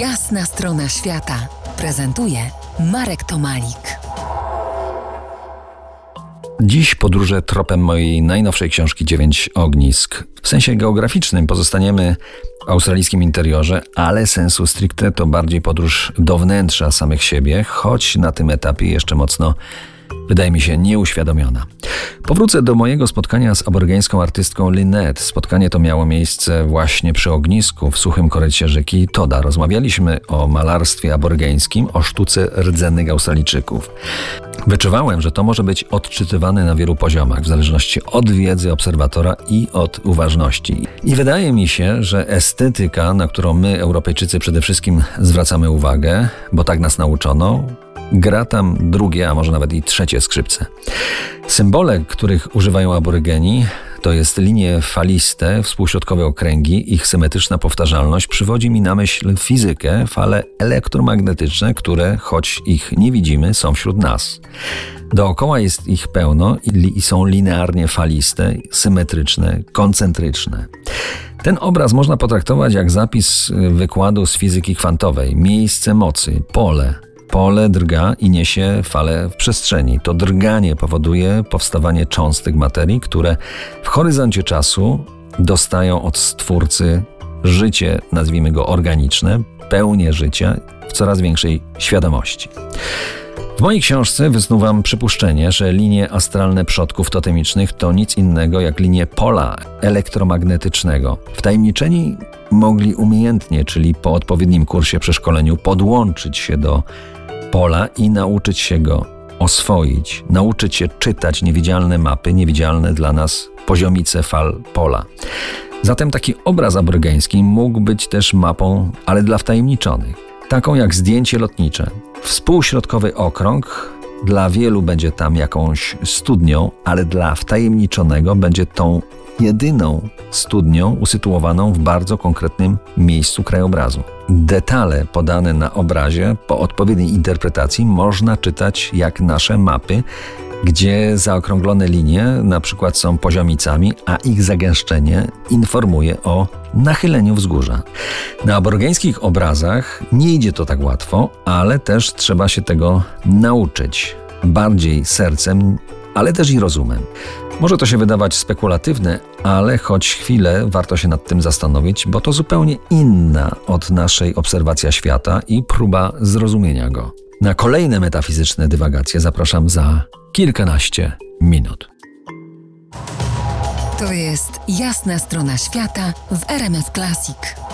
Jasna strona świata prezentuje Marek Tomalik. Dziś podróże tropem mojej najnowszej książki Dziewięć ognisk. W sensie geograficznym pozostaniemy w australijskim interiorze, ale sensu stricte to bardziej podróż do wnętrza samych siebie, choć na tym etapie jeszcze mocno wydaje mi się nieuświadomiona. Powrócę do mojego spotkania z aborygeńską artystką Lynette. Spotkanie to miało miejsce właśnie przy ognisku w suchym korycie rzeki Toda. Rozmawialiśmy o malarstwie aborygeńskim, o sztuce rdzennych Australijczyków. Wyczuwałem, że to może być odczytywane na wielu poziomach, w zależności od wiedzy obserwatora i od uważności. I wydaje mi się, że estetyka, na którą my, Europejczycy, przede wszystkim zwracamy uwagę, bo tak nas nauczono, gra tam drugie, a może nawet i trzecie skrzypce. Symbole, których używają aborygeni, to jest linie faliste, współśrodkowe okręgi, ich symetryczna powtarzalność przywodzi mi na myśl fizykę, fale elektromagnetyczne, które, choć ich nie widzimy, są wśród nas. Dookoła jest ich pełno i są linearnie faliste, symetryczne, koncentryczne. Ten obraz można potraktować jak zapis wykładu z fizyki kwantowej, miejsce mocy, pole, Pole drga i niesie falę w przestrzeni. To drganie powoduje powstawanie cząstek materii, które w horyzoncie czasu dostają od Stwórcy życie, nazwijmy go organiczne, pełnię życia w coraz większej świadomości. W mojej książce wysnuwam przypuszczenie, że linie astralne przodków totemicznych to nic innego jak linie pola elektromagnetycznego. Wtajemniczeni mogli umiejętnie, czyli po odpowiednim kursie przeszkoleniu, podłączyć się do pola i nauczyć się go oswoić, nauczyć się czytać niewidzialne mapy, niewidzialne dla nas poziomice fal pola. Zatem taki obraz aborygeński mógł być też mapą, ale dla wtajemniczonych, taką jak zdjęcie lotnicze. Współśrodkowy okrąg dla wielu będzie tam jakąś studnią, ale dla wtajemniczonego będzie tą jedyną studnią usytuowaną w bardzo konkretnym miejscu krajobrazu. Detale podane na obrazie po odpowiedniej interpretacji można czytać jak nasze mapy, gdzie zaokrąglone linie na przykład są poziomicami, a ich zagęszczenie informuje o nachyleniu wzgórza. Na aborygeńskich obrazach nie idzie to tak łatwo, ale też trzeba się tego nauczyć. Bardziej sercem ale też i rozumem. Może to się wydawać spekulatywne, ale choć chwilę warto się nad tym zastanowić, bo to zupełnie inna od naszej obserwacja świata i próba zrozumienia go. Na kolejne metafizyczne dywagacje zapraszam za kilkanaście minut. To jest jasna strona świata w RMS Classic.